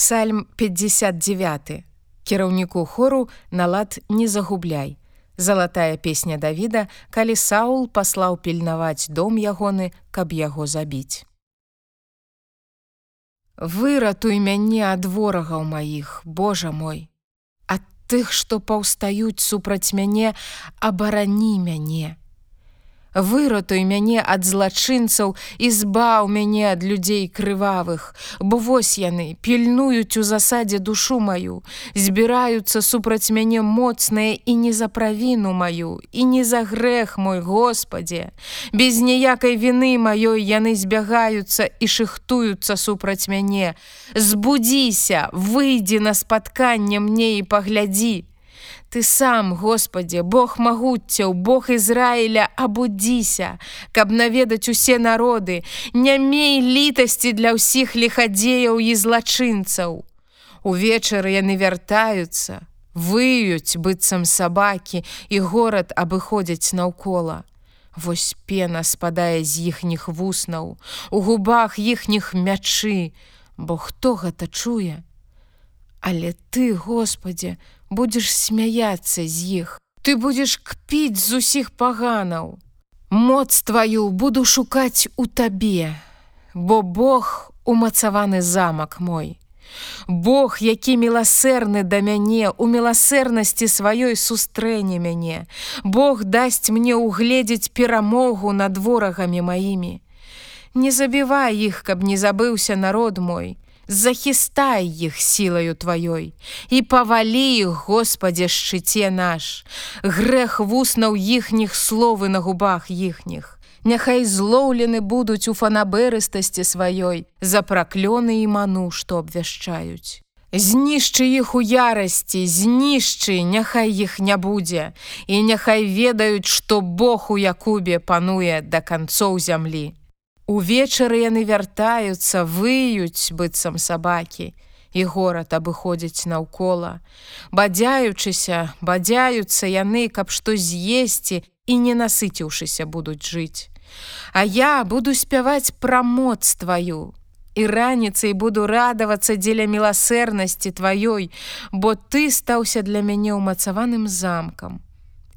Псальм 59 кіраўніку хору на лад не загубляй. Залатая песня Давіда, калі Саул паслаў пільнаваць дом ягоны, каб яго забіць. Выратуй мяне ад ворагаў маіх, Божа мой. Ад тых, што паўстаюць супраць мяне, абарані мяне. Выратуй мяне ад злачынцаў і збаў мяне ад людзей крывавых, бо вось яны пільнуюць у засадзе душу маю, збіраюцца супраць мяне моцныя і не за правіну маю і не за грэх мой Господе. Без ніякай вины маёй яны збягаюцца і шыхтуюцца супраць мяне. Збудзіся, выйдзі на спатканне мне і паглядзі, Ты сам, Господе, Бог магуццяў, Бог Ізраіля, абудзіся, каб наведаць усе народы, не мей літасці для ўсіх лихадзеяў і злачынцаў. Увечары яны вяртаюцца, выюць быццам сабакі і горад абыходзяць наўкола. Вось пена спадае з іхніх вуснаў, у губах іхніх мячы, бо хто гэта чуе? Але ты, Господе, будзеш смяяцца з іх. Ты будзеш кпіць з усіх паганаў. Моц тваю буду шукаць у табе, Бо Бог умацаваны замак мой. Бог, які міласэрны да мяне, у міласэрнасці сваёй сустрэне мяне. Бог дасць мне угледзець перамогу над ворагамі маімі. Не забівай іх, каб не забыўся народ мой, захістай іх сілаю тваёй і павалі іх Господе шчыце наш. Грэх вуснаў іхніх словы на губах іхніх Няхай злоўлены будуць у фанаберыстасці сваёй за праклёны і ману што абвяшчаюць знішчы іх у ярасці знішчы няхай іх не будзе і няхай ведаюць што Бог у Якубе пануе да канцоў зямлі Увечары яны вяртаюцца, выюць быццам сабакі, і горад абыходзіць наўкола. Бадзяючыся, бадзяюцца яны, каб што з'есці і не насыціўшыся будуць жыць. А я буду спяваць пра моц тваю. І раніцай буду радавацца дзеля міласэрнасці тваёй, бо ты стаўся для мяне ўмацаваным замкам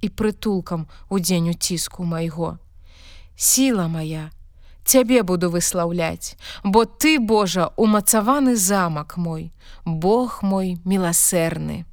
і прытулкам у дзень уціску майго. Сіла моя, Цябе буду выслаўляць, бо ты, Божа, умацаваны замак мой, Бог мой міласэрны.